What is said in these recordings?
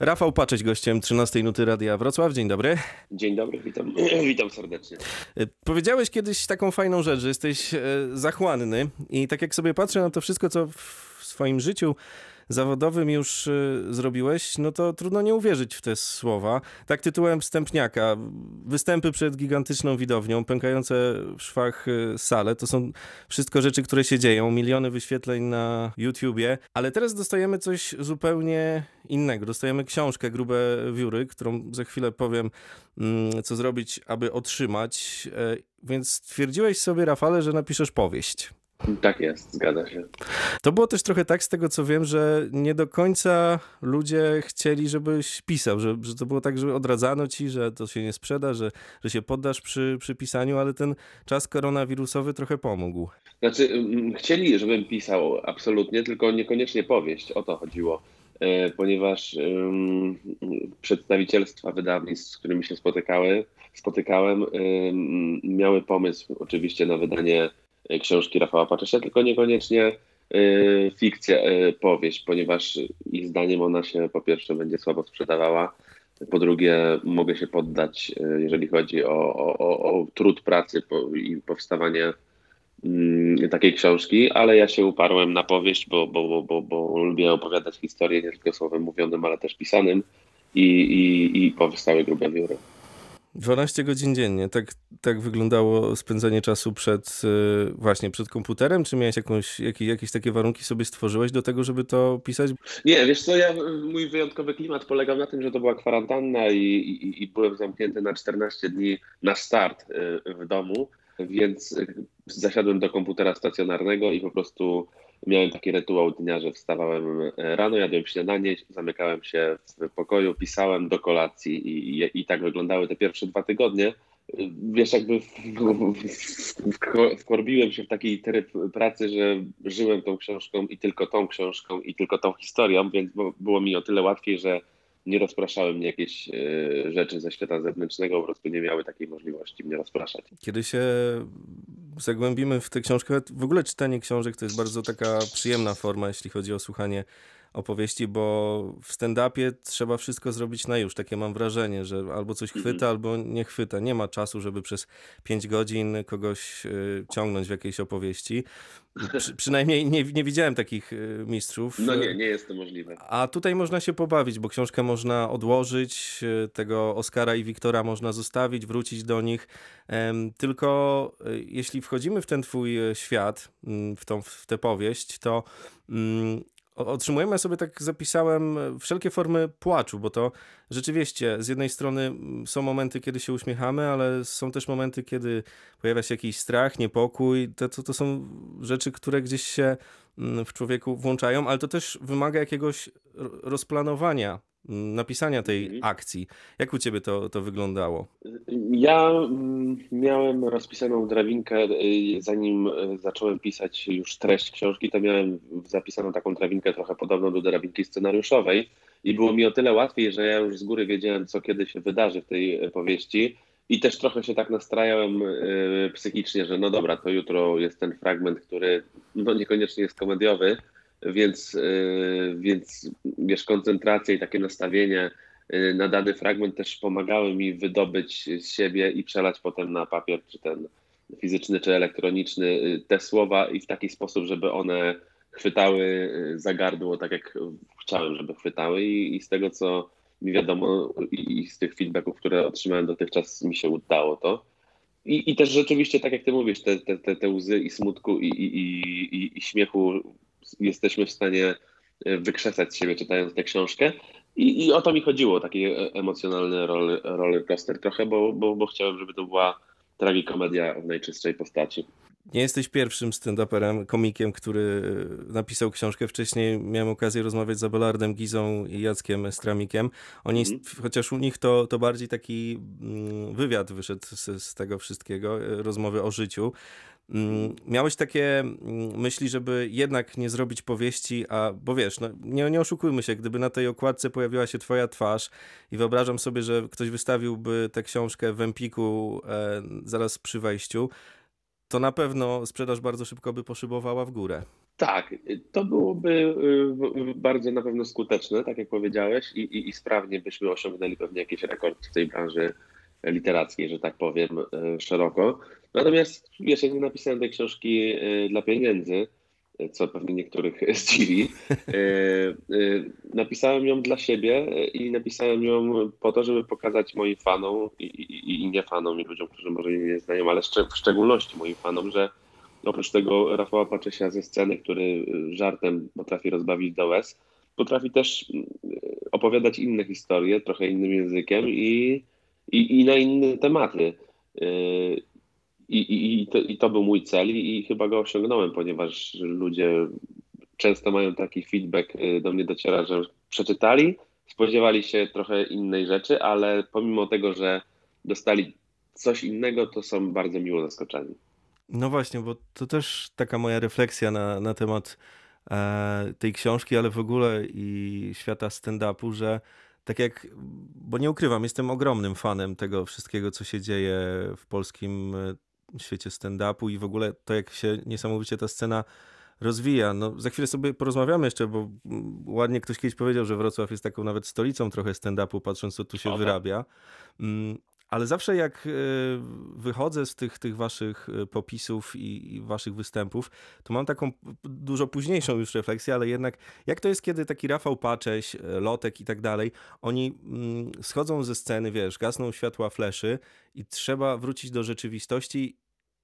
Rafał Paczeć, gościem 13 Nuty Radia Wrocław. Dzień dobry. Dzień dobry, witam, witam serdecznie. E, powiedziałeś kiedyś taką fajną rzecz, że jesteś e, zachłanny i tak jak sobie patrzę na to wszystko, co w swoim życiu zawodowym już y, zrobiłeś, no to trudno nie uwierzyć w te słowa. Tak tytułem wstępniaka. Występy przed gigantyczną widownią, pękające w szwach y, sale, to są wszystko rzeczy, które się dzieją, miliony wyświetleń na YouTubie, ale teraz dostajemy coś zupełnie innego. Dostajemy książkę Grube Wióry, którą za chwilę powiem, mm, co zrobić, aby otrzymać. E, więc stwierdziłeś sobie, Rafale, że napiszesz powieść. Tak jest, zgadza się. To było też trochę tak, z tego co wiem, że nie do końca ludzie chcieli, żebyś pisał, że, że to było tak, że odradzano ci, że to się nie sprzeda, że, że się poddasz przy, przy pisaniu, ale ten czas koronawirusowy trochę pomógł. Znaczy, mm, chcieli, żebym pisał absolutnie, tylko niekoniecznie powieść, o to chodziło. E, ponieważ um, przedstawicielstwa wydawnictw, z którymi się spotykały, spotykałem, um, miały pomysł oczywiście na wydanie książki Rafała Paczesia, tylko niekoniecznie e, fikcja, e, powieść, ponieważ ich zdaniem ona się po pierwsze będzie słabo sprzedawała, po drugie mogę się poddać, jeżeli chodzi o, o, o trud pracy i powstawanie mm, takiej książki, ale ja się uparłem na powieść, bo, bo, bo, bo, bo lubię opowiadać historię nie tylko słowem mówionym, ale też pisanym i, i, i powstały grube wióry. 12 godzin dziennie. Tak, tak wyglądało spędzanie czasu przed y, właśnie przed komputerem? Czy miałeś jakąś, jakieś, takie warunki sobie stworzyłeś do tego, żeby to pisać? Nie, wiesz co, ja, mój wyjątkowy klimat polegał na tym, że to była kwarantanna i, i, i byłem zamknięty na 14 dni na start y, w domu, więc zasiadłem do komputera stacjonarnego i po prostu miałem taki rytuał dnia, że wstawałem e, rano, jadłem śniadanie, zamykałem się w pokoju, pisałem do kolacji i, i, i tak wyglądały te pierwsze dwa tygodnie. Wiesz, jakby wkorbiłem się w taki tryb pracy, że żyłem tą książką i tylko tą książką i tylko tą historią, więc było mi o tyle łatwiej, że nie rozpraszały mnie jakieś e, rzeczy ze świata zewnętrznego, po prostu nie miały takiej możliwości mnie rozpraszać. Kiedy się zagłębimy w tę książkę, w ogóle czytanie książek to jest bardzo taka przyjemna forma, jeśli chodzi o słuchanie opowieści, bo w stand-upie trzeba wszystko zrobić na już. Takie mam wrażenie, że albo coś chwyta, mhm. albo nie chwyta. Nie ma czasu, żeby przez 5 godzin kogoś y, ciągnąć w jakiejś opowieści. Przy, przynajmniej nie, nie widziałem takich y, mistrzów. No nie, nie jest to możliwe. A tutaj można się pobawić, bo książkę można odłożyć, y, tego Oskara i Wiktora można zostawić, wrócić do nich. Tylko jeśli wchodzimy w ten twój świat, mm, w, tą, w tę powieść, to mm, otrzymujemy, ja sobie tak zapisałem e, wszelkie formy płaczu, bo to rzeczywiście z jednej strony są momenty, kiedy się uśmiechamy, ale są też momenty, kiedy pojawia się jakiś strach, niepokój. To, to, to są rzeczy, które gdzieś się w człowieku włączają, ale to też wymaga jakiegoś rozplanowania napisania tej mhm. akcji. Jak u ciebie to, to wyglądało? Ja mm, miałem rozpisaną drabinkę, y, zanim y, zacząłem pisać już treść książki, to miałem zapisaną taką drabinkę trochę podobną do drabinki scenariuszowej i było mi o tyle łatwiej, że ja już z góry wiedziałem, co kiedy się wydarzy w tej y, powieści i też trochę się tak nastrajałem psychicznie, że no dobra, to jutro jest ten fragment, który no niekoniecznie jest komediowy, więc, y, więc wiesz, koncentracja i takie nastawienie y, na dany fragment też pomagały mi wydobyć z siebie i przelać potem na papier, czy ten fizyczny, czy elektroniczny, y, te słowa i w taki sposób, żeby one chwytały za gardło tak, jak chciałem, żeby chwytały i, i z tego, co mi wiadomo i, i z tych feedbacków, które otrzymałem dotychczas, mi się udało to. I, I też rzeczywiście, tak jak ty mówisz, te, te, te, te łzy i smutku i, i, i, i śmiechu jesteśmy w stanie e, wykrzesać siebie czytając tę książkę. I, I o to mi chodziło, taki e, emocjonalny roller, roller coaster trochę, bo, bo, bo chciałem, żeby to była tragikomedia w najczystszej postaci. Nie jesteś pierwszym stand-uperem, komikiem, który e, napisał książkę. Wcześniej miałem okazję rozmawiać z Abelardem Gizą i Jackiem Stramikiem. Oni, mm. chociaż u nich to, to bardziej taki mm, wywiad wyszedł z, z tego wszystkiego, rozmowy o życiu. Mm, miałeś takie mm, myśli, żeby jednak nie zrobić powieści, a bo wiesz, no, nie, nie oszukujmy się, gdyby na tej okładce pojawiła się twoja twarz i wyobrażam sobie, że ktoś wystawiłby tę książkę w Empiku e, zaraz przy wejściu, to na pewno sprzedaż bardzo szybko by poszybowała w górę. Tak, to byłoby y, bardzo na pewno skuteczne, tak jak powiedziałeś, i, i, i sprawnie byśmy osiągnęli pewnie jakiś rekord w tej branży literackiej, że tak powiem, y, szeroko. Natomiast wiesz, nie napisałem tej książki y, dla pieniędzy, co pewnie niektórych zdziwi. Napisałem ją dla siebie i napisałem ją po to, żeby pokazać moim fanom i, i, i nie fanom, i ludziom, którzy może mnie nie znają, ale w szczególności moim fanom, że oprócz tego Rafała Paczesia ze sceny, który żartem potrafi rozbawić do łez, potrafi też y, opowiadać inne historie, trochę innym językiem i, i, i na inne tematy. Y, I, i, i, to, I to był mój cel i, chyba go osiągnąłem, ponieważ ludzie często mają taki feedback, do mnie dociera, że przeczytali, spodziewali się trochę innej rzeczy, ale pomimo tego, że dostali coś innego, to są bardzo miło zaskoczeni. No właśnie, bo to też taka moja refleksja na, na temat e, tej książki, ale w ogóle i świata stand-upu, że tak jak, bo nie ukrywam, jestem ogromnym fanem tego wszystkiego, co się dzieje w polskim e, świecie stand-upu i w ogóle to, jak się niesamowicie ta scena rozwija. No, za chwilę sobie porozmawiamy jeszcze, bo ładnie ktoś kiedyś powiedział, że Wrocław jest taką nawet stolicą trochę stand-upu, patrząc co tu się tak. wyrabia. Ale zawsze jak e, wychodzę z tych, tych waszych e, popisów i, i, waszych występów, to mam taką dużo późniejszą już refleksję, ale jednak jak to jest, kiedy taki Rafał Pacześ, e, Lotek i tak dalej, oni mm, schodzą ze sceny, wiesz, gasną światła fleszy i trzeba wrócić do rzeczywistości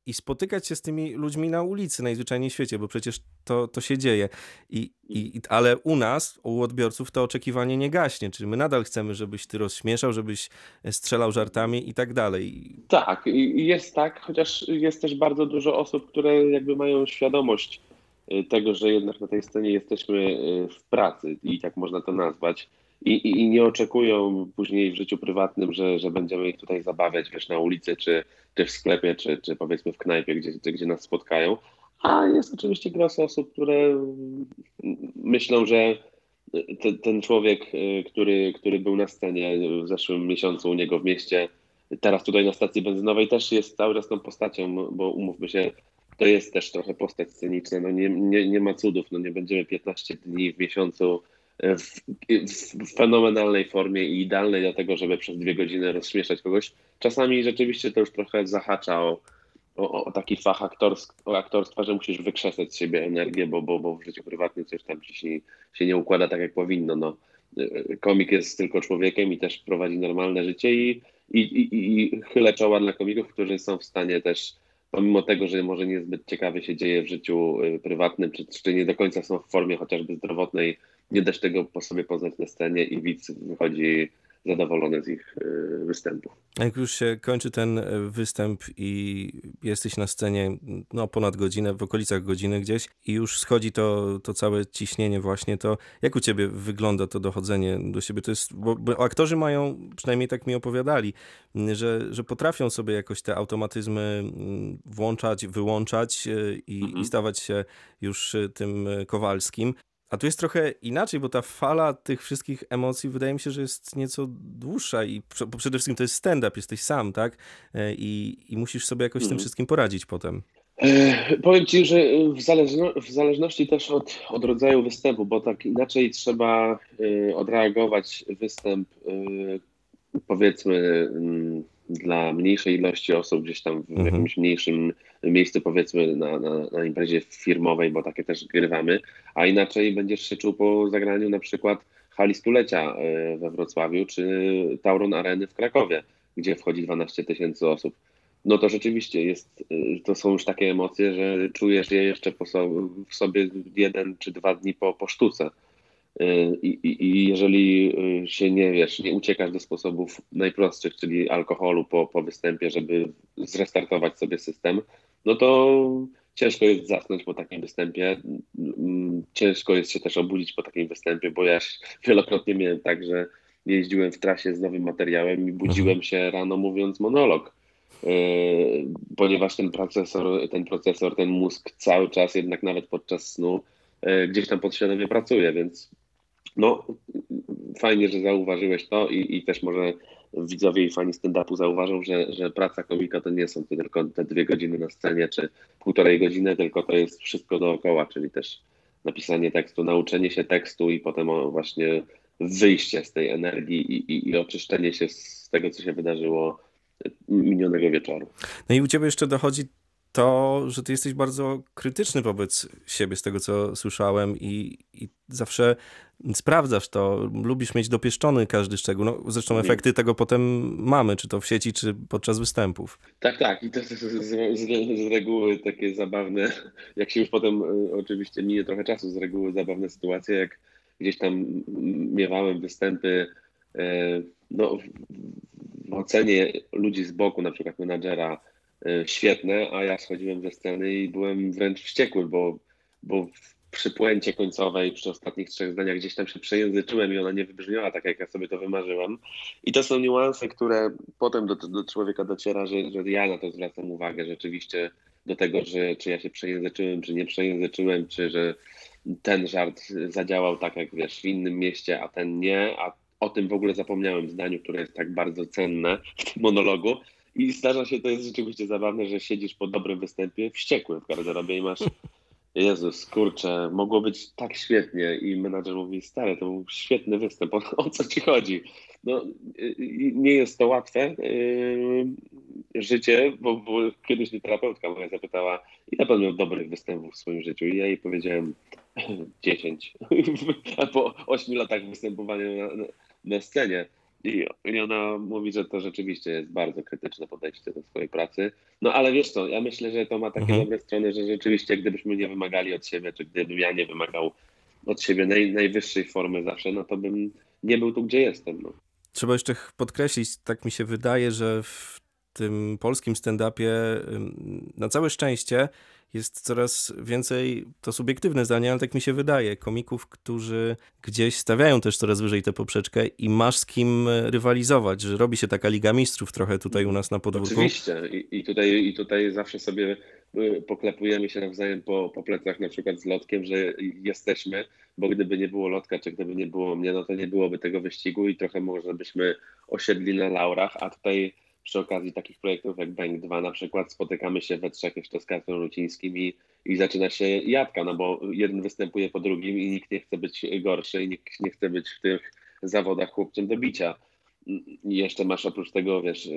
i spotykać się z tymi ludźmi na ulicy najzwyczajniej w świecie, bo przecież to, to się dzieje. I, i, ale u nas, u odbiorców, to oczekiwanie nie gaśnie. Czyli my nadal chcemy, żebyś ty rozśmieszał, żebyś strzelał żartami i tak dalej. Tak, jest tak, chociaż jest też bardzo dużo osób, które jakby mają świadomość y, tego, że jednak na tej scenie jesteśmy y, w pracy i tak można to nazwać i, i, i, nie oczekują później w życiu prywatnym, że, że będziemy ich tutaj zabawiać, wiesz, na ulicy, czy, czy w sklepie, czy, czy powiedzmy w knajpie, gdzie, gdzie nas spotkają. A jest oczywiście gros osób, które myślą, że te, ten człowiek, który, który był na scenie w zeszłym miesiącu u niego w mieście, teraz tutaj na stacji benzynowej też jest cały czas tą postacią, bo umówmy się, to jest też trochę postać sceniczna, no nie, nie, nie ma cudów, no nie będziemy 15 dni w miesiącu w, fenomenalnej formie i idealnej do tego, żeby przez dwie godziny rozśmieszać kogoś. Czasami rzeczywiście to już trochę zahacza o, o, o taki fach aktorstw, o aktorstwa, że musisz wykrzesać z siebie energię, bo, bo, bo w życiu prywatnym coś tam się, się nie układa tak, jak powinno. No. Komik jest tylko człowiekiem i też prowadzi normalne życie i, i, i, i chylę czoła dla komików, którzy są w stanie też pomimo tego, że może niezbyt ciekawie się dzieje w życiu y, prywatnym, czy, czy nie do końca są w formie chociażby zdrowotnej, nie dać tego po sobie poznać na scenie i widz wychodzi zadowolony z ich y, występów. Jak już się kończy ten y, występ i jesteś na scenie no, ponad godzinę, w okolicach godziny gdzieś i już schodzi to, to całe ciśnienie właśnie, to jak u ciebie wygląda to dochodzenie do siebie? To jest, bo, bo aktorzy mają, przynajmniej tak mi opowiadali, że, że potrafią sobie jakoś te automatyzmy mm, włączać, wyłączać y, i, mhm. i stawać się już tym Kowalskim. A tu jest trochę inaczej, bo ta fala tych wszystkich emocji wydaje mi się, że jest nieco dłuższa i przede wszystkim to jest stand-up, jesteś sam, tak? E, I, i musisz sobie jakoś z tym mhm. wszystkim poradzić potem. E, powiem Ci, że w, zależno, w zależności też od, od rodzaju występu, bo tak inaczej trzeba y, odreagować występ, y, powiedzmy, y, dla mniejszej ilości osób gdzieś tam w mhm. jakimś mniejszym miejscu, powiedzmy na, na, na, imprezie firmowej, bo takie też grywamy, a inaczej będziesz się czuł po zagraniu na przykład hali stulecia e, we Wrocławiu, czy Tauron Areny w Krakowie, gdzie wchodzi 12 tysięcy osób. No to rzeczywiście jest, e, to są już takie emocje, że czujesz je jeszcze po so, w sobie jeden czy dwa dni po, po sztuce. Y, I, i, I, jeżeli y, się nie wiesz, nie uciekasz do sposobów najprostszych, czyli alkoholu po, po występie, żeby zrestartować sobie system, no to ciężko jest zasnąć po takim występie. Mm, ciężko jest się też obudzić po takim występie, bo ja wielokrotnie miałem tak, że jeździłem w trasie z nowym materiałem i budziłem mhm. się rano mówiąc monolog. Y, ponieważ ten procesor, ten procesor, ten mózg cały czas, jednak nawet podczas snu, gdzieś tam podświadomie pracuje, więc no, fajnie, że zauważyłeś to i, i też może widzowie i fani stand-upu zauważą, że, że praca komika to nie są tylko te dwie godziny na scenie, czy półtorej godziny, tylko to jest wszystko dookoła, czyli też napisanie tekstu, nauczenie się tekstu i potem właśnie wyjście z tej energii i, i, i oczyszczenie się z tego, co się wydarzyło minionego wieczoru. No i u ciebie jeszcze dochodzi to, że ty jesteś bardzo krytyczny wobec siebie, z tego co słyszałem, i, i zawsze sprawdzasz to, lubisz mieć dopieszczony każdy szczegół. No, zresztą efekty tego potem mamy, czy to w sieci, czy podczas występów. Tak, tak. I to z, z, z reguły takie zabawne, jak się już potem e, oczywiście minie trochę czasu, z reguły zabawne sytuacje, jak gdzieś tam miewałem występy e, no, w ocenie ludzi z boku, na przykład menadżera, świetne, a ja schodziłem ze sceny i byłem wręcz wściekły, bo, bo przy puencie końcowej, przy ostatnich trzech zdaniach gdzieś tam się przejęzyczyłem i ona nie wybrzmiała tak, jak ja sobie to wymarzyłam. I to są niuanse, które potem do, do człowieka dociera, że, że ja na to zwracam uwagę rzeczywiście do tego, że czy ja się przejęzyczyłem, czy nie przejęzyczyłem, czy że ten żart zadziałał tak, jak wiesz, w innym mieście, a ten nie, a o tym w ogóle zapomniałem zdaniu, które jest tak bardzo cenne w tym monologu. I zdarza się, to jest rzeczywiście zabawne, że siedzisz po dobrym występie wściekły w garderobie i masz Jezus, kurczę, mogło być tak świetnie i menadżer mówi, stary, to był świetny występ, o, o co ci chodzi? No, nie jest to łatwe yy, życie, bo, bo, kiedyś mnie terapeutka moja zapytała, ile pan miał dobrych występów w swoim życiu? I ja jej powiedziałem 10. A po 8 latach występowania na, na scenie. I, ona mówi, że to rzeczywiście jest bardzo krytyczne podejście do swojej pracy. No ale wiesz co, ja myślę, że to ma takie mhm. dobre strony, że rzeczywiście gdybyśmy nie wymagali od siebie, czy gdybym ja nie wymagał od siebie naj, najwyższej formy zawsze, no to bym nie był tu, gdzie jestem. No. Trzeba jeszcze podkreślić, tak mi się wydaje, że w tym polskim stand-upie na całe szczęście jest coraz więcej, to subiektywne zdanie, ale tak mi się wydaje, komików, którzy gdzieś stawiają też coraz wyżej tę poprzeczkę i masz z kim rywalizować, że robi się taka Liga Mistrzów trochę tutaj u nas na podwórku. Oczywiście i, i tutaj, i tutaj zawsze sobie y, poklepujemy się nawzajem po, po plecach, na przykład z Lotkiem, że jesteśmy, bo gdyby nie było Lotka, czy gdyby nie było mnie, no to nie byłoby tego wyścigu i trochę może byśmy osiedli na laurach, a tutaj przy okazji takich projektów jak Bank 2 na przykład spotykamy się we trzech jeszcze z Kacprem Rucińskim i, i zaczyna się jadka, no bo jeden występuje po drugim i nikt nie chce być gorszy i nikt nie chce być w tych zawodach chłopcem do bicia. I jeszcze masz oprócz tego, wiesz,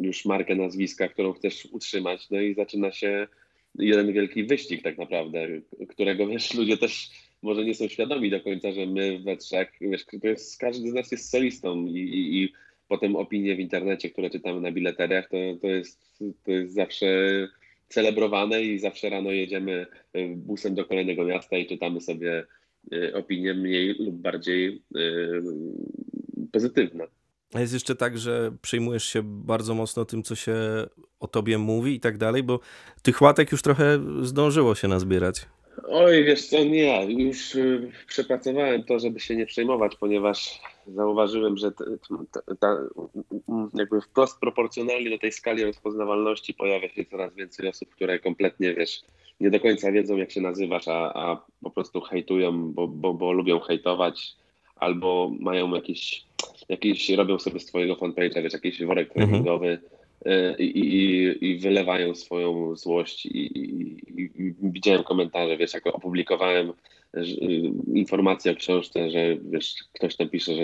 już markę nazwiska, którą chcesz utrzymać, no i zaczyna się jeden wielki wyścig tak naprawdę, którego, wiesz, ludzie też może nie są świadomi do końca, że my we trzech, wiesz, to jest, każdy z nas jest solistą i, i, i potem opinie w internecie, które czytamy na bileteriach, to, to, jest, to jest zawsze celebrowane i zawsze rano jedziemy y, busem do kolejnego miasta i czytamy sobie y, opinie mniej lub bardziej y, pozytywne. A jest jeszcze tak, że przejmujesz się bardzo mocno tym, co się o tobie mówi i tak dalej, bo tych łatek już trochę zdążyło się nazbierać. Oj, wiesz co, nie, już y, przepracowałem to, żeby się nie przejmować, ponieważ zauważyłem, że ta, ta, jakby wprost proporcjonalnie do tej skali rozpoznawalności pojawia się coraz więcej osób, które kompletnie, wiesz, nie do końca wiedzą, jak się nazywasz, a, a po prostu hejtują, bo, bo, bo lubią hejtować, albo mają jakiś, jakiś, robią sobie z twojego fanpage'a, wiesz, jakiś worek mhm. treningowy, i, i, i wylewają swoją złość. I, i, widziałem komentarze, wiesz, jak opublikowałem informację o książce, że wiesz, ktoś tam pisze, że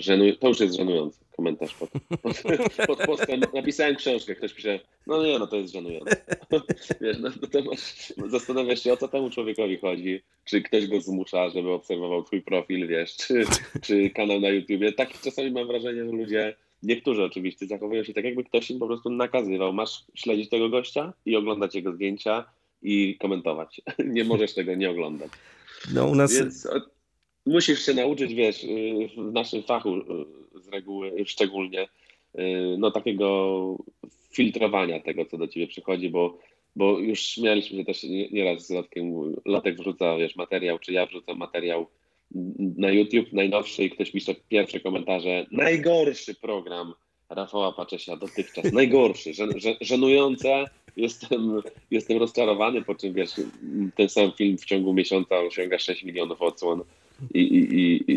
żenuj... to już jest żenujący komentarz pod, pod, pod postem. Napisałem książkę, ktoś pisze, no nie, no to jest żenujące. Wiesz, no, no to masz, zastanawiasz się, o co temu człowiekowi chodzi, czy ktoś go zmusza, żeby obserwował twój profil, wiesz, czy, czy kanał na YouTubie. Tak czasami mam wrażenie, że ludzie Niektórzy oczywiście zachowują się tak, jakby ktoś im po prostu nakazywał. Masz śledzić tego gościa i oglądać jego zdjęcia i komentować. Nie możesz tego nie oglądać. No u nas... Więc musisz się nauczyć, wiesz, y, w naszym fachu y, z reguły szczególnie, y, no takiego filtrowania tego, co do ciebie przychodzi, bo, bo już mieliśmy też nieraz z Lotkiem, Lotek wrzuca, wiesz, materiał, czy ja wrzucam materiał na YouTube najnowszy i ktoś pisze pierwsze komentarze. Najgorszy program Rafała Paczesia dotychczas. Najgorszy, żen, żenujące. Jestem, jestem rozczarowany, po czym wiesz, ten sam film w ciągu miesiąca osiąga 6 milionów odsłon. i, i,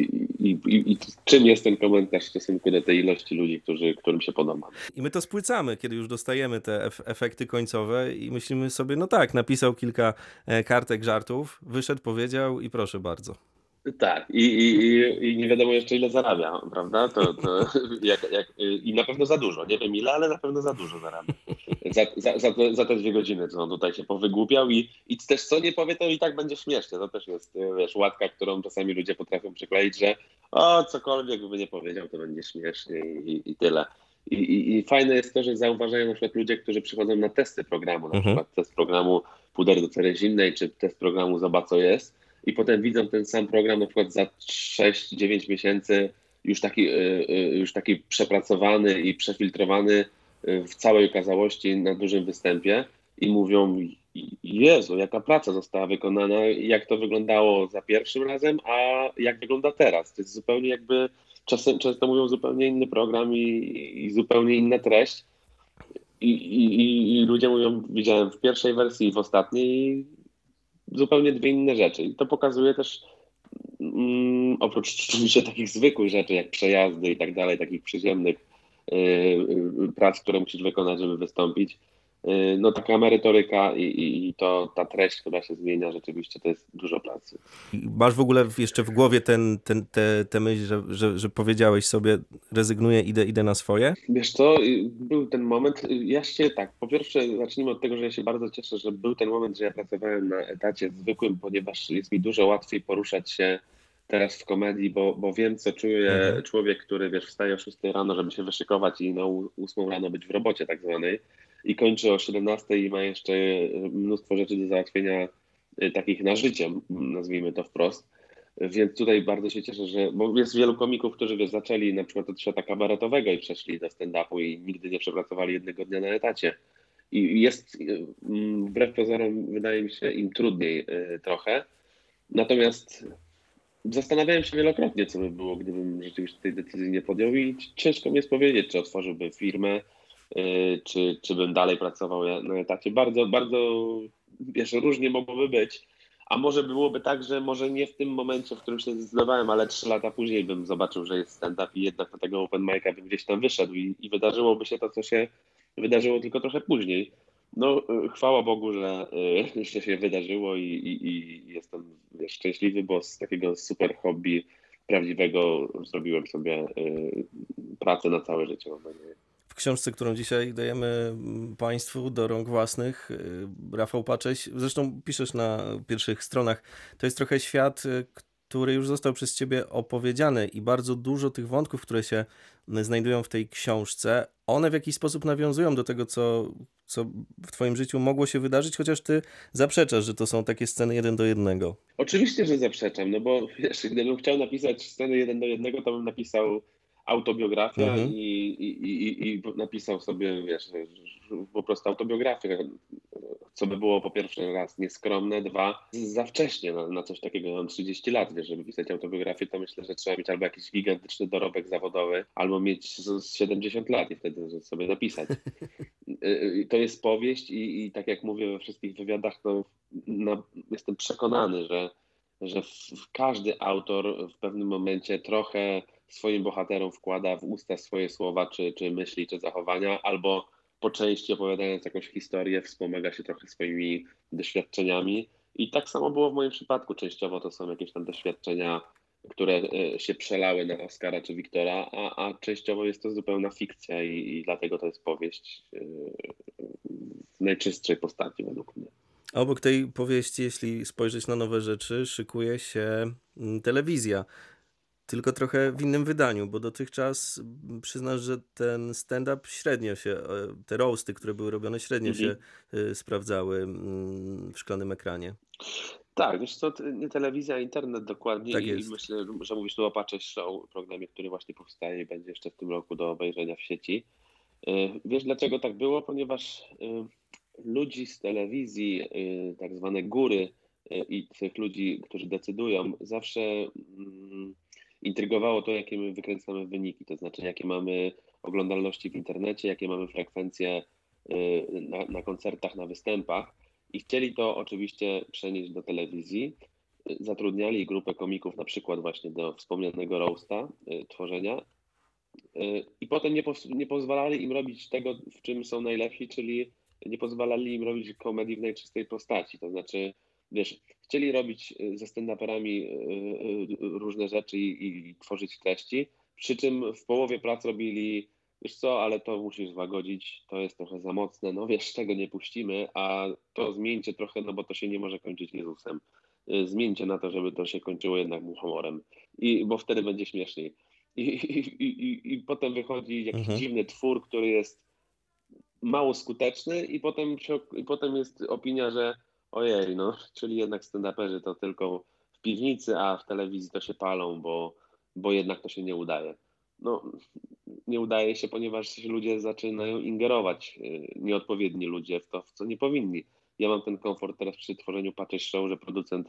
i, i, czym jest ten komentarz w stosunku do tej ilości ludzi, którzy, którym się podoba. I my to spłycamy, kiedy już dostajemy te efekty końcowe i myślimy sobie, no tak, napisał kilka e, kartek żartów, wyszedł, powiedział i proszę bardzo. Tak, i, i, i nie wiadomo jeszcze ile zarabia, prawda? To, to jak, jak, I na pewno za dużo. Nie wiem ile, ale na pewno za dużo zarabia. Za, za, za, te, za te dwie godziny, co on tutaj się powygłupiał i, i też co nie powie, to i tak będzie śmiesznie. To też jest, wiesz, łatka, którą czasami ludzie potrafią przykleić, że o, cokolwiek by nie powiedział, to będzie śmiesznie i, i tyle. I, i, I, fajne jest to, że zauważają na przykład ludzie, którzy przychodzą na testy programu, na mhm. przykład test programu Puder do cery zimnej, czy test programu Zobacz co jest i potem widzą ten sam program na przykład za 6-9 miesięcy już taki, y, y, już taki przepracowany i przefiltrowany y, w całej okazałości na dużym występie i mówią Jezu, jaka praca została wykonana, jak to wyglądało za pierwszym razem, a jak wygląda teraz. To jest zupełnie jakby, czasem, często mówią zupełnie inny program i, i zupełnie inna treść. I, i, I ludzie mówią, widziałem w pierwszej wersji i w ostatniej zupełnie dwie inne rzeczy. I to pokazuje też, mm, oprócz oczywiście takich zwykłych rzeczy, jak przejazdy i tak dalej, takich przyziemnych yy, prac, które musisz wykonać, żeby wystąpić, no taka merytoryka i, i, i, to ta treść, która się zmienia, rzeczywiście to jest dużo pracy. Masz w ogóle jeszcze w głowie ten, ten, te, te myśl, że, że, że powiedziałeś sobie, rezygnuję, idę, idę na swoje? Wiesz co, y, był ten moment, y, ja się tak, po pierwsze zacznijmy od tego, że ja się bardzo cieszę, że był ten moment, że ja pracowałem na etacie zwykłym, ponieważ jest mi dużo łatwiej poruszać się teraz w komedii, bo, bo wiem, co czuje mhm. człowiek, który wiesz, wstaje o 6 rano, żeby się wyszykować i na 8 rano być w robocie tak zwanej i kończy o 17 i ma jeszcze mnóstwo rzeczy do załatwienia y, takich na życie, nazwijmy to wprost. Więc tutaj bardzo się cieszę, że, bo jest wielu komików, którzy wiesz, zaczęli na przykład od świata kabaretowego i przeszli do stand-upu i nigdy nie przepracowali jednego dnia na etacie. I jest, y, wbrew pozorom, wydaje mi się, im trudniej trochę. Natomiast zastanawiałem się wielokrotnie, co by było, gdybym rzeczywiście tej decyzji nie podjął i ciężko mi jest powiedzieć, czy otworzyłbym firmę, Y, czy, czy bym dalej pracował na etacie. Bardzo, bardzo, wiesz, różnie mogłoby być. A może byłoby tak, że może nie w tym momencie, w którym się zdecydowałem, ale trzy lata później bym zobaczył, że jest stand-up i jednak na tego open mic'a bym gdzieś tam wyszedł i, i wydarzyłoby się to, co się wydarzyło tylko trochę później. No, y, chwała Bogu, że, y, że się wydarzyło i, i, i jestem szczęśliwy, bo z takiego super hobby prawdziwego zrobiłem sobie pracę na całe życie, w książce, którą dzisiaj dajemy mm, Państwu do rąk własnych, Rafał Pacześ, zresztą piszesz na pierwszych stronach, to jest trochę świat, który już został przez Ciebie opowiedziany i bardzo dużo tych wątków, które się y, znajdują w tej książce, one w jakiś sposób nawiązują do tego, co, co w Twoim życiu mogło się wydarzyć, chociaż Ty zaprzeczasz, że to są takie sceny jeden do jednego. Oczywiście, że zaprzeczam, no bo wiesz, gdybym chciał napisać sceny jeden do jednego, to bym napisał autobiografia mhm. i, i, i, i, napisał sobie, wiesz, po prostu autobiografię, co by było po pierwsze raz nieskromne, dwa za wcześnie na, na coś takiego. Mam 30 lat, wiesz, żeby pisać autobiografię, to myślę, że trzeba mieć albo jakiś gigantyczny dorobek zawodowy, albo mieć 70 lat i wtedy sobie napisać. Y, y, to jest powieść i, i tak jak mówię we wszystkich wywiadach, to na, jestem przekonany, że że w, każdy autor w pewnym momencie trochę swoim bohaterom wkłada w usta swoje słowa, czy, czy myśli, czy zachowania, albo po części opowiadając jakąś historię, wspomaga się trochę swoimi doświadczeniami. I tak samo było w moim przypadku. Częściowo to są jakieś tam doświadczenia, które e, się przelały na Oscara czy Wiktora, a, a częściowo jest to zupełna fikcja i, i dlatego to jest powieść e, w najczystszej postaci według mnie. Obok tej powieści, jeśli spojrzeć na nowe rzeczy, szykuje się mm, telewizja tylko trochę w innym wydaniu, bo dotychczas przyznasz, że ten stand-up średnio się, e, te roasty, które były robione, średnio mhm. się y, sprawdzały mm, w szklanym ekranie. Tak, wiesz co, nie telewizja, internet dokładnie tak i myślę, że mówisz tu o Patrzeć Show, programie, który właśnie powstaje i będzie jeszcze w tym roku do obejrzenia w sieci. E, wiesz dlaczego tak było? Ponieważ ludzi z telewizji, tak zwane góry i tych ludzi, którzy decydują, zawsze mm, intrygowało to, jakie my wykręcamy wyniki, to znaczy jakie mamy oglądalności w internecie, jakie mamy frekwencje y, na, na koncertach, na występach i chcieli to oczywiście przenieść do telewizji. zatrudniali grupę komików, na przykład właśnie do wspomnianego roasta, tworzenia, i potem nie, nie pozwalali im robić tego, w czym są najlepsi, czyli nie pozwalali im robić komedii w najczystej postaci. To znaczy, wiesz, chcieli robić ze stand-uperami różne rzeczy i, i tworzyć treści, przy czym w połowie prac robili wiesz co, ale to musisz złagodzić, to jest trochę za mocne, no wiesz, czego nie puścimy, a to zmieńcie trochę, no bo to się nie może kończyć Jezusem. Zmieńcie na to, żeby to się kończyło jednak humorem, I, bo wtedy będzie śmieszniej. I, i, i, i potem wychodzi jakiś mhm. dziwny twór, który jest mało skuteczny i potem, się, i potem jest opinia, że ojej, no, czyli jednak stand-uperzy to tylko w piwnicy, a w telewizji to się palą, bo, bo jednak to się nie udaje. No, nie udaje się, ponieważ ludzie zaczynają ingerować, y, nieodpowiedni ludzie w to, w co nie powinni. Ja mam ten komfort teraz przy tworzeniu Patches Show, że producent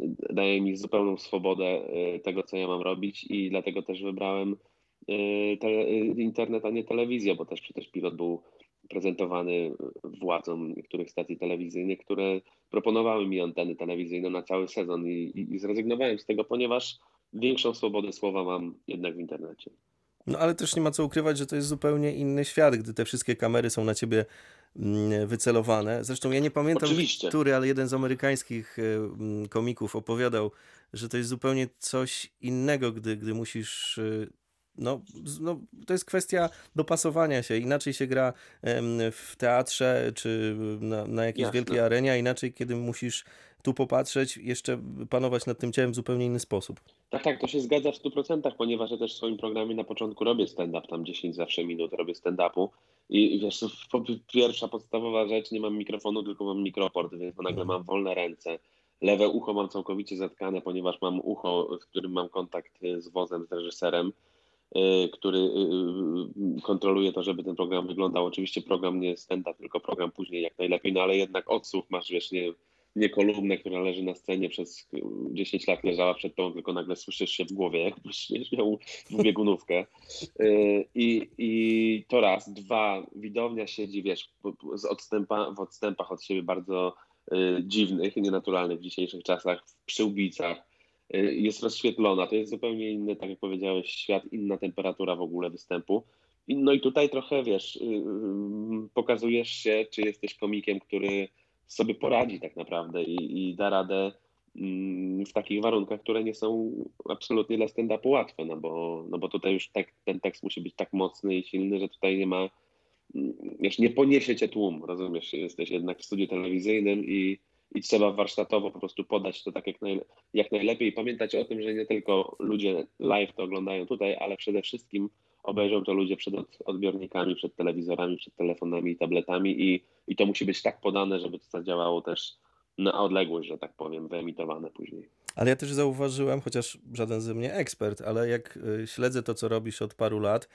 y, daje mi zupełną swobodę y, tego, co ja mam robić i dlatego też wybrałem te, internet, a nie telewizję, bo też przecież pilot był prezentowany władzom niektórych stacji telewizyjnych, które proponowały mi anteny telewizyjne na cały sezon i, i, zrezygnowałem z tego, ponieważ większą swobodę słowa mam jednak w internecie. No ale też nie ma co ukrywać, że to jest zupełnie inny świat, gdy te wszystkie kamery są na ciebie mm, wycelowane. Zresztą ja nie pamiętam, Oczywiście. który, ale jeden z amerykańskich e, mm, komików opowiadał, że to jest zupełnie coś innego, gdy, gdy musisz e, no, no, to jest kwestia dopasowania się. Inaczej się gra w teatrze czy na, na jakiejś Jasne. wielkiej arenie, a inaczej, kiedy musisz tu popatrzeć, jeszcze panować nad tym ciałem w zupełnie inny sposób. Tak, tak, to się zgadza w 100%, ponieważ ja też w swoim programie na początku robię stand-up, tam 10 zawsze minut robię stand-upu i wiesz, pierwsza podstawowa rzecz, nie mam mikrofonu, tylko mam mikroport, więc nagle mam wolne ręce. Lewe ucho mam całkowicie zatkane, ponieważ mam ucho, z którym mam kontakt z wozem, z reżyserem, który y, y, kontroluje to, żeby ten program wyglądał. Oczywiście program nie stand-up, tylko program później jak najlepiej, no ale jednak odsłuch masz, wiesz, nie nie kolumnę, która leży na scenie przez 10 lat leżała przed tą, tylko nagle słyszysz się w głowie, jakbyś miał dwubiegunówkę. Y, I, I to raz. Dwa, widownia siedzi, wiesz, z odstępa, w odstępach od siebie bardzo dziwnych, nienaturalnych w dzisiejszych czasach, w przyłbicach. Y, jest rozświetlona, to jest zupełnie inny, tak jak powiedziałeś, świat, inna temperatura w ogóle występu. No i tutaj trochę, wiesz, pokazujesz się, czy jesteś komikiem, który sobie poradzi tak naprawdę i, i da radę mm, w takich warunkach, które nie są absolutnie dla stand-upu łatwe, no bo, no bo tutaj już tak, ten tekst musi być tak mocny i silny, że tutaj nie ma, wiesz, nie poniesie cię tłum, rozumiesz, jesteś jednak w studiu telewizyjnym i, i trzeba warsztatowo po prostu podać to tak jak, naj, jak najlepiej pamiętać o tym, że nie tylko ludzie live to oglądają tutaj, ale przede wszystkim obejrzą to ludzie przed odbiornikami, przed telewizorami, przed telefonami i tabletami i, i to musi być tak podane, żeby to zadziałało też na odległość, że tak powiem, wyemitowane później. Ale ja też zauważyłem, chociaż żaden ze mnie ekspert, ale jak y, śledzę to, co robisz od paru lat,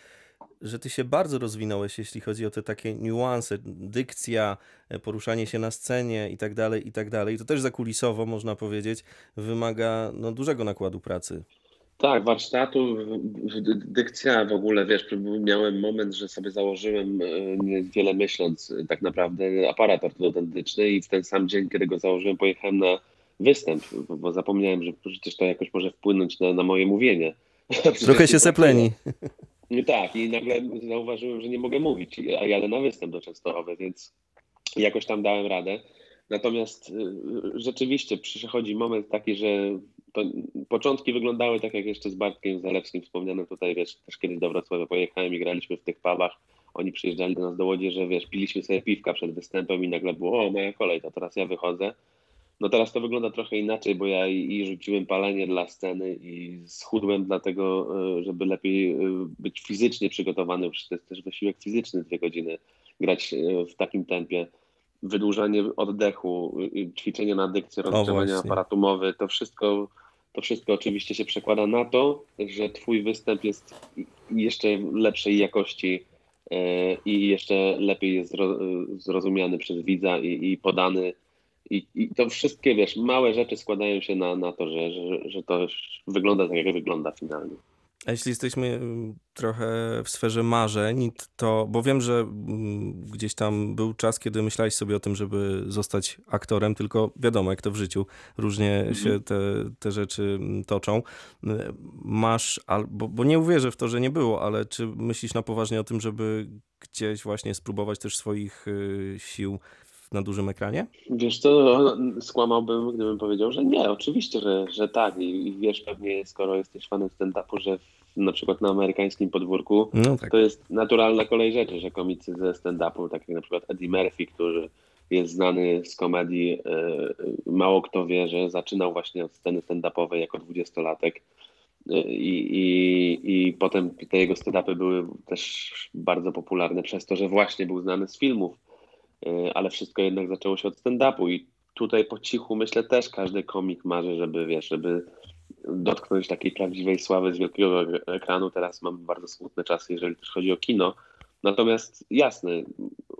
że ty się bardzo rozwinąłeś, jeśli chodzi o te takie niuanse, dykcja, e, poruszanie się na scenie i tak dalej, i tak dalej. To też zakulisowo, można powiedzieć, wymaga no, dużego nakładu pracy. Tak, warsztatu, dykcja w ogóle, wiesz, miałem moment, że sobie założyłem, e, wiele myśląc, e, tak naprawdę aparat ortodontyczny i w ten sam dzień, kiedy go założyłem, pojechałem na występ, bo zapomniałem, że przecież to jakoś może wpłynąć na, na moje mówienie. Trochę się sepleni. No tak, i nagle zauważyłem, że nie mogę mówić, a jadę na występ do Częstochowy, więc jakoś tam dałem radę. Natomiast e, rzeczywiście przychodzi moment taki, że początki wyglądały tak jak jeszcze z Bartkiem Zalewskim wspomnianym tutaj, wiesz, też kiedyś do Wrocławia pojechałem i graliśmy w tych pubach. Oni przyjeżdżali do nas do Łodzi, że wiesz, piliśmy sobie piwka przed występem i nagle było, o moja kolej, to teraz ja wychodzę. No teraz to wygląda trochę inaczej, bo ja i, i rzuciłem palenie dla sceny i schudłem dlatego, e, żeby lepiej e, być fizycznie przygotowany, bo to jest też wysiłek fizyczny dwie godziny grać e, w takim tempie wydłużanie oddechu, ćwiczenie na dykcję, rozgrzewanie aparatu mowy, to wszystko, to wszystko oczywiście się przekłada na to, że twój występ jest jeszcze lepszej jakości i jeszcze lepiej jest zrozumiany przez widza i, i podany. I, I, to wszystkie, wiesz, małe rzeczy składają się na, na to, że, że, że to wygląda tak, jak wygląda finalnie. A jeśli jesteśmy mm, trochę w sferze marzeń, to, bo wiem, że mm, gdzieś tam był czas, kiedy myślałeś sobie o tym, żeby zostać aktorem, tylko wiadomo, jak to w życiu, różnie mhm. się te, te rzeczy mm, toczą. Masz, albo, bo nie uwierzę w to, że nie było, ale czy myślisz na poważnie o tym, żeby gdzieś właśnie spróbować też swoich y, sił na dużym ekranie? Wiesz co, skłamałbym, gdybym powiedział, że nie, oczywiście, że, że tak. I, i wiesz pewnie, skoro jesteś fanem stand-upu, że na przykład na amerykańskim podwórku no tak. to jest naturalna kolej rzeczy, że komicy ze stand-upu, tak jak na przykład Eddie Murphy, który jest znany z komedii, e, mało kto wie, że zaczynał właśnie od sceny stand-upowej jako dwudziestolatek. E, I, i, I potem te jego stand-upy były też bardzo popularne przez to, że właśnie był znany z filmów ale wszystko jednak zaczęło się od stand-upu i tutaj po cichu myślę też każdy komik marzy, żeby wiesz, żeby dotknąć takiej prawdziwej sławy z wielkiego ekranu. Teraz mam bardzo smutne czasy, jeżeli też chodzi o kino. Natomiast jasne,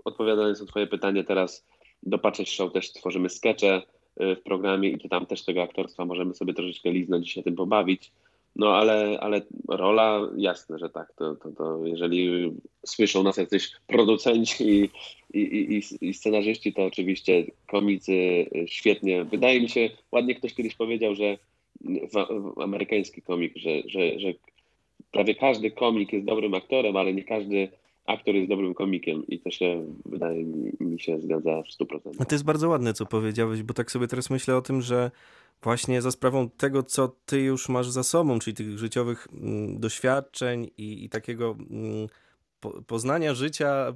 odpowiadając na twoje pytanie teraz, do Patrzeć Show też tworzymy skecze y, w programie i tam też tego aktorstwa możemy sobie troszeczkę liznąć i się tym pobawić. No ale, ale rola, jasne, że tak. To, to, to jeżeli słyszą nas jacyś producenci i, i, i, i scenarzyści, to oczywiście komicy świetnie. Wydaje mi się, ładnie ktoś kiedyś powiedział, że w, w amerykański komik, że, że, że prawie każdy komik jest dobrym aktorem, ale nie każdy aktor jest dobrym komikiem i to się wydaje mi, się zgadza w 100%. A to jest bardzo ładne, co powiedziałeś, bo tak sobie teraz myślę o tym, że właśnie za sprawą tego, co ty już masz za sobą, czyli tych życiowych mm, doświadczeń i, i takiego mm, po, poznania życia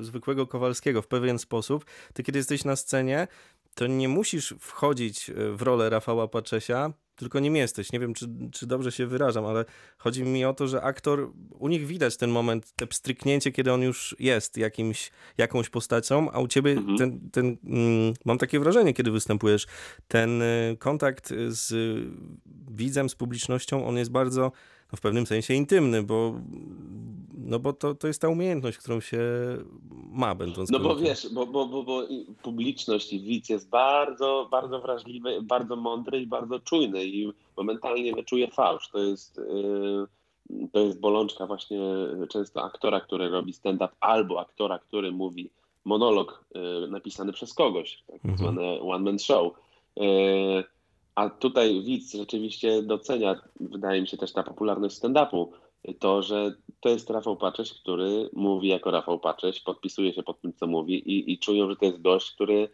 zwykłego Kowalskiego w pewien sposób, ty kiedy jesteś na scenie, to nie musisz wchodzić w rolę Rafała Paczesia, tylko nim jesteś. Nie wiem, czy, czy dobrze się wyrażam, ale chodzi mi o to, że aktor, u nich widać ten moment, te pstryknięcie, kiedy on już jest jakimś, jakąś postacią, a u ciebie mhm. ten, ten mm, mam takie wrażenie, kiedy występujesz, ten y, kontakt z widzem, z publicznością, on jest bardzo no w pewnym sensie intymny, bo, no bo to, to jest ta umiejętność, którą się ma, będąc No bo wiesz, bo, bo, bo, bo publiczność i widz jest bardzo, bardzo wrażliwy, bardzo mądry i bardzo czujny i momentalnie wyczuje fałsz. To jest, yy, to jest bolączka właśnie często aktora, który robi stand-up albo aktora, który mówi monolog yy, napisany przez kogoś, tak mhm. zwane one-man show. Yy, a tutaj widz rzeczywiście docenia, wydaje mi się też ta popularność stand-upu, to, że to jest Rafał Pacześ, który mówi jako Rafał Pacześ, podpisuje się pod tym, co mówi i, i czują, że to jest gość, który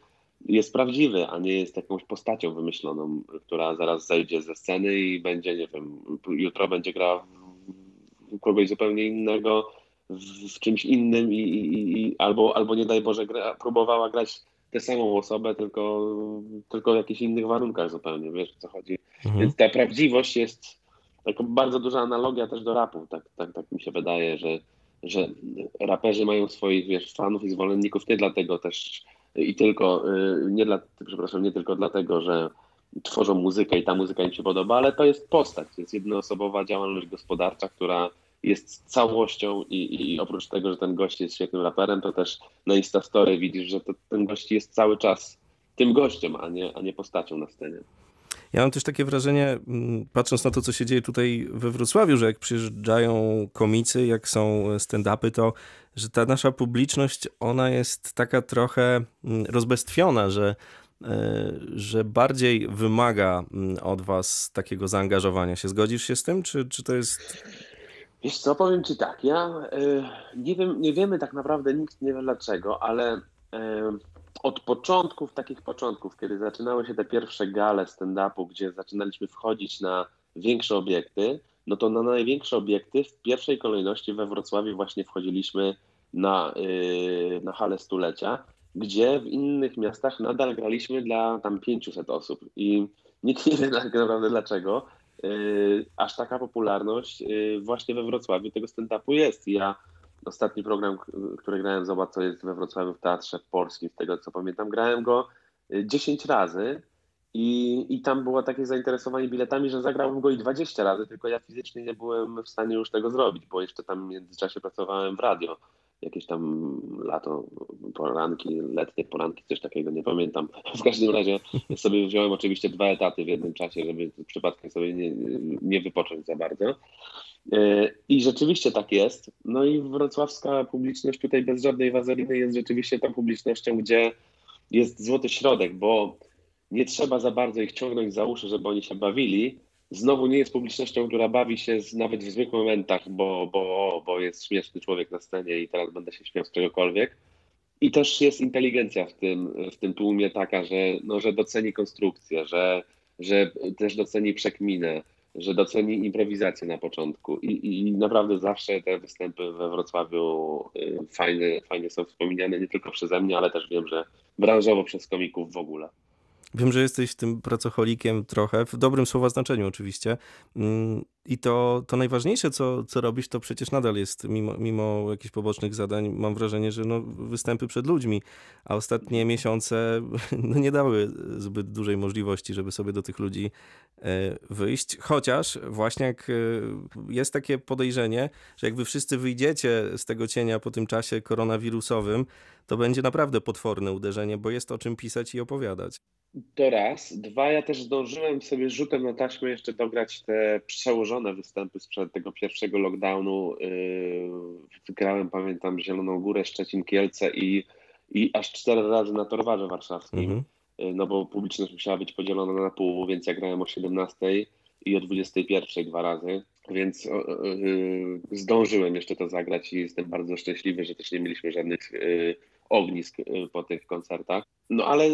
jest prawdziwy, a nie jest jakąś postacią wymyśloną, która zaraz zejdzie ze sceny i będzie, nie wiem, jutro będzie grała w kogoś zupełnie innego, w, w czymś innym i, i, i, albo, albo nie daj Boże gra, próbowała grać tę samą osobę, tylko, tylko w jakichś innych warunkach zupełnie, wiesz o co chodzi. Mhm. Więc ta prawdziwość jest taka bardzo duża analogia też do rapu, tak, tak, tak mi się wydaje, że, że raperzy mają swoich, wiesz, fanów i zwolenników nie dlatego też i tylko, y, nie dla, przepraszam, nie tylko dlatego, że tworzą muzykę i ta muzyka im się podoba, ale to jest postać, to jest jednoosobowa działalność gospodarcza, która jest całością i, i oprócz tego, że ten gość jest świetnym raperem, to też na Instastory widzisz, że to, ten gość jest cały czas tym gościem, a nie, a nie postacią na scenie. Ja mam też takie wrażenie, mm, patrząc na to, co się dzieje tutaj we Wrocławiu, że jak przyjeżdżają komicy, jak są stand-upy, to że ta nasza publiczność, ona jest taka trochę mm, rozbestwiona, że, e, że bardziej wymaga mm, od was takiego zaangażowania się. Zgodzisz się z tym, czy, czy to jest Wiesz co, powiem Ci tak, ja y, nie, wiem, nie wiemy tak naprawdę, nikt nie wie dlaczego, ale y, od początków, takich początków, kiedy zaczynały się te pierwsze gale stand-upu, gdzie zaczynaliśmy wchodzić na większe obiekty, no to na największe obiekty w pierwszej kolejności we Wrocławiu właśnie wchodziliśmy na, y, na halę stulecia, gdzie w innych miastach nadal graliśmy dla tam 500 osób i nikt nie wie tak naprawdę dlaczego, Y, aż taka popularność y, właśnie we Wrocławiu tego stand-upu jest. Ja ostatni program, który grałem, zobacz co jest we Wrocławiu w Teatrze Polskim, z tego co pamiętam, grałem go 10 y, razy i, i tam było takie zainteresowanie biletami, że zagrałem go i 20 razy, tylko ja fizycznie nie byłem w stanie już tego zrobić, bo jeszcze tam w międzyczasie pracowałem w radio jakieś tam lato, poranki, letnie poranki, coś takiego, nie pamiętam. W każdym razie sobie wziąłem oczywiście dwa etaty w jednym czasie, żeby przypadkiem sobie nie, nie wypocząć za bardzo. E, I rzeczywiście tak jest. No i wrocławska publiczność tutaj bez żadnej wazeliny jest rzeczywiście tą publicznością, gdzie jest złoty środek, bo nie trzeba za bardzo ich ciągnąć za uszy, żeby oni się bawili. Znowu nie jest publicznością, która bawi się nawet w złych momentach, bo, bo, bo jest śmieszny człowiek na scenie i teraz będę się śmiał z czegokolwiek. I też jest inteligencja w tym, w tym tłumie taka, że, no, że doceni konstrukcję, że, że też doceni przekminę, że doceni improwizację na początku. I, I, naprawdę zawsze te występy we Wrocławiu y, fajne, fajnie są wspominane, nie tylko przeze mnie, ale też wiem, że branżowo przez komików w ogóle. Wiem, że jesteś tym pracocholikiem trochę, w dobrym słowa znaczeniu oczywiście. Mm, I to, to najważniejsze, co, co robisz, to przecież nadal jest, mimo, mimo jakichś pobocznych zadań, mam wrażenie, że no, występy przed ludźmi, a ostatnie miesiące no, nie dały zbyt dużej możliwości, żeby sobie do tych ludzi e, wyjść. Chociaż właśnie jak e, jest takie podejrzenie, że jak wy wszyscy wyjdziecie z tego cienia po tym czasie koronawirusowym, to będzie naprawdę potworne uderzenie, bo jest o czym pisać i opowiadać. To raz. Dwa, ja też zdążyłem sobie rzutem na taśmę jeszcze dograć te przełożone występy sprzed tego pierwszego lockdownu. Yy, grałem, pamiętam, Zieloną Górę, Szczecin, Kielce i, i aż cztery razy na Torwarze Warszawskim. Mhm. Yy, no bo publiczność musiała być podzielona na pół, więc ja grałem o 17 i o 21 dwa razy, więc yy, zdążyłem jeszcze to zagrać i jestem bardzo szczęśliwy, że też nie mieliśmy żadnych ognisk y, po tych koncertach. No ale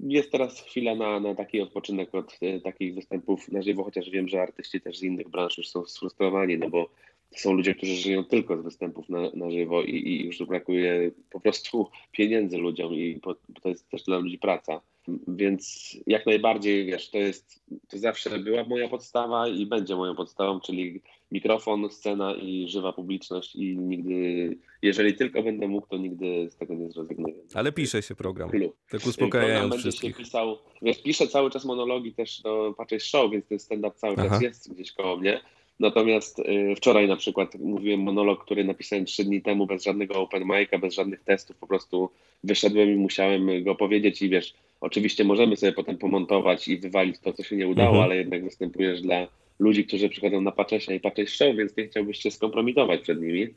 jest teraz chwila na, na taki odpoczynek od y, takich występów na żywo, chociaż wiem, że artyści też z innych branż już są sfrustrowani, no bo są ludzie, którzy żyją tylko z występów na, na żywo i, i już brakuje po prostu pieniędzy ludziom i po, to jest też dla ludzi praca. Więc jak najbardziej, wiesz, to jest, to zawsze była moja podstawa i będzie moją podstawą, czyli mikrofon, scena i żywa publiczność i nigdy, jeżeli tylko będę mógł, to nigdy z tego nie zrezygnuję. Ale pisze się program, Klub. tak uspokajając wszystkich. Się pisał, wiesz, piszę cały czas monologi też do Patrzeć Show, więc ten stand-up cały Aha. czas jest gdzieś koło mnie. Natomiast y, wczoraj na przykład mówiłem monolog, który napisałem trzy dni temu bez żadnego open mic'a, bez żadnych testów, po prostu wyszedłem i musiałem go powiedzieć i wiesz, oczywiście możemy sobie potem pomontować i wywalić to, co się nie udało, mhm. ale jednak występujesz dla ludzi, którzy przychodzą na Paczesia i Paczesz Show, więc nie chciałbyś się skompromitować przed nimi.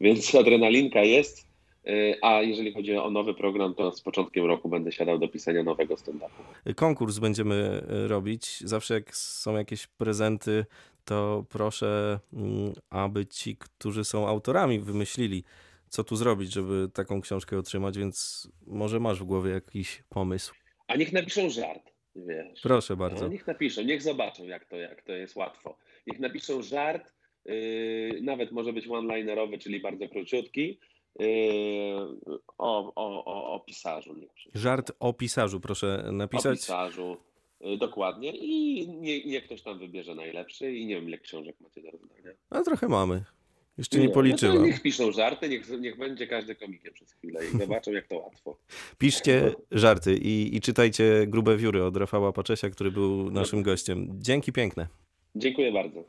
Więc adrenalinka jest, y, a jeżeli chodzi o nowy program, to z początkiem roku będę siadał do pisania nowego stand-upu. Konkurs będziemy y, robić. Zawsze jak są jakieś prezenty, to proszę, mm, aby ci, którzy są autorami, wymyślili, co tu zrobić, żeby taką książkę otrzymać, więc może masz w głowie jakiś pomysł. A niech napiszą żart. Wiesz. Proszę bardzo. No, niech napiszą, niech zobaczą, jak to, jak to jest łatwo. Niech napiszą żart, yy, nawet może być one-linerowy, czyli bardzo króciutki, yy, o, o, o, o pisarzu. Żart o pisarzu, proszę napisać. O pisarzu, yy, dokładnie. I nie, niech ktoś tam wybierze najlepszy i nie wiem, ile książek macie do rozdania. A trochę mamy. Jeszcze nie, nie policzyłem. No niech piszą żarty, niech, niech będzie każdy komikiem przez chwilę i zobaczą, jak to łatwo. Piszcie żarty i, i czytajcie grube wióry od Rafała Paczesia, który był naszym gościem. Dzięki piękne. Dziękuję bardzo.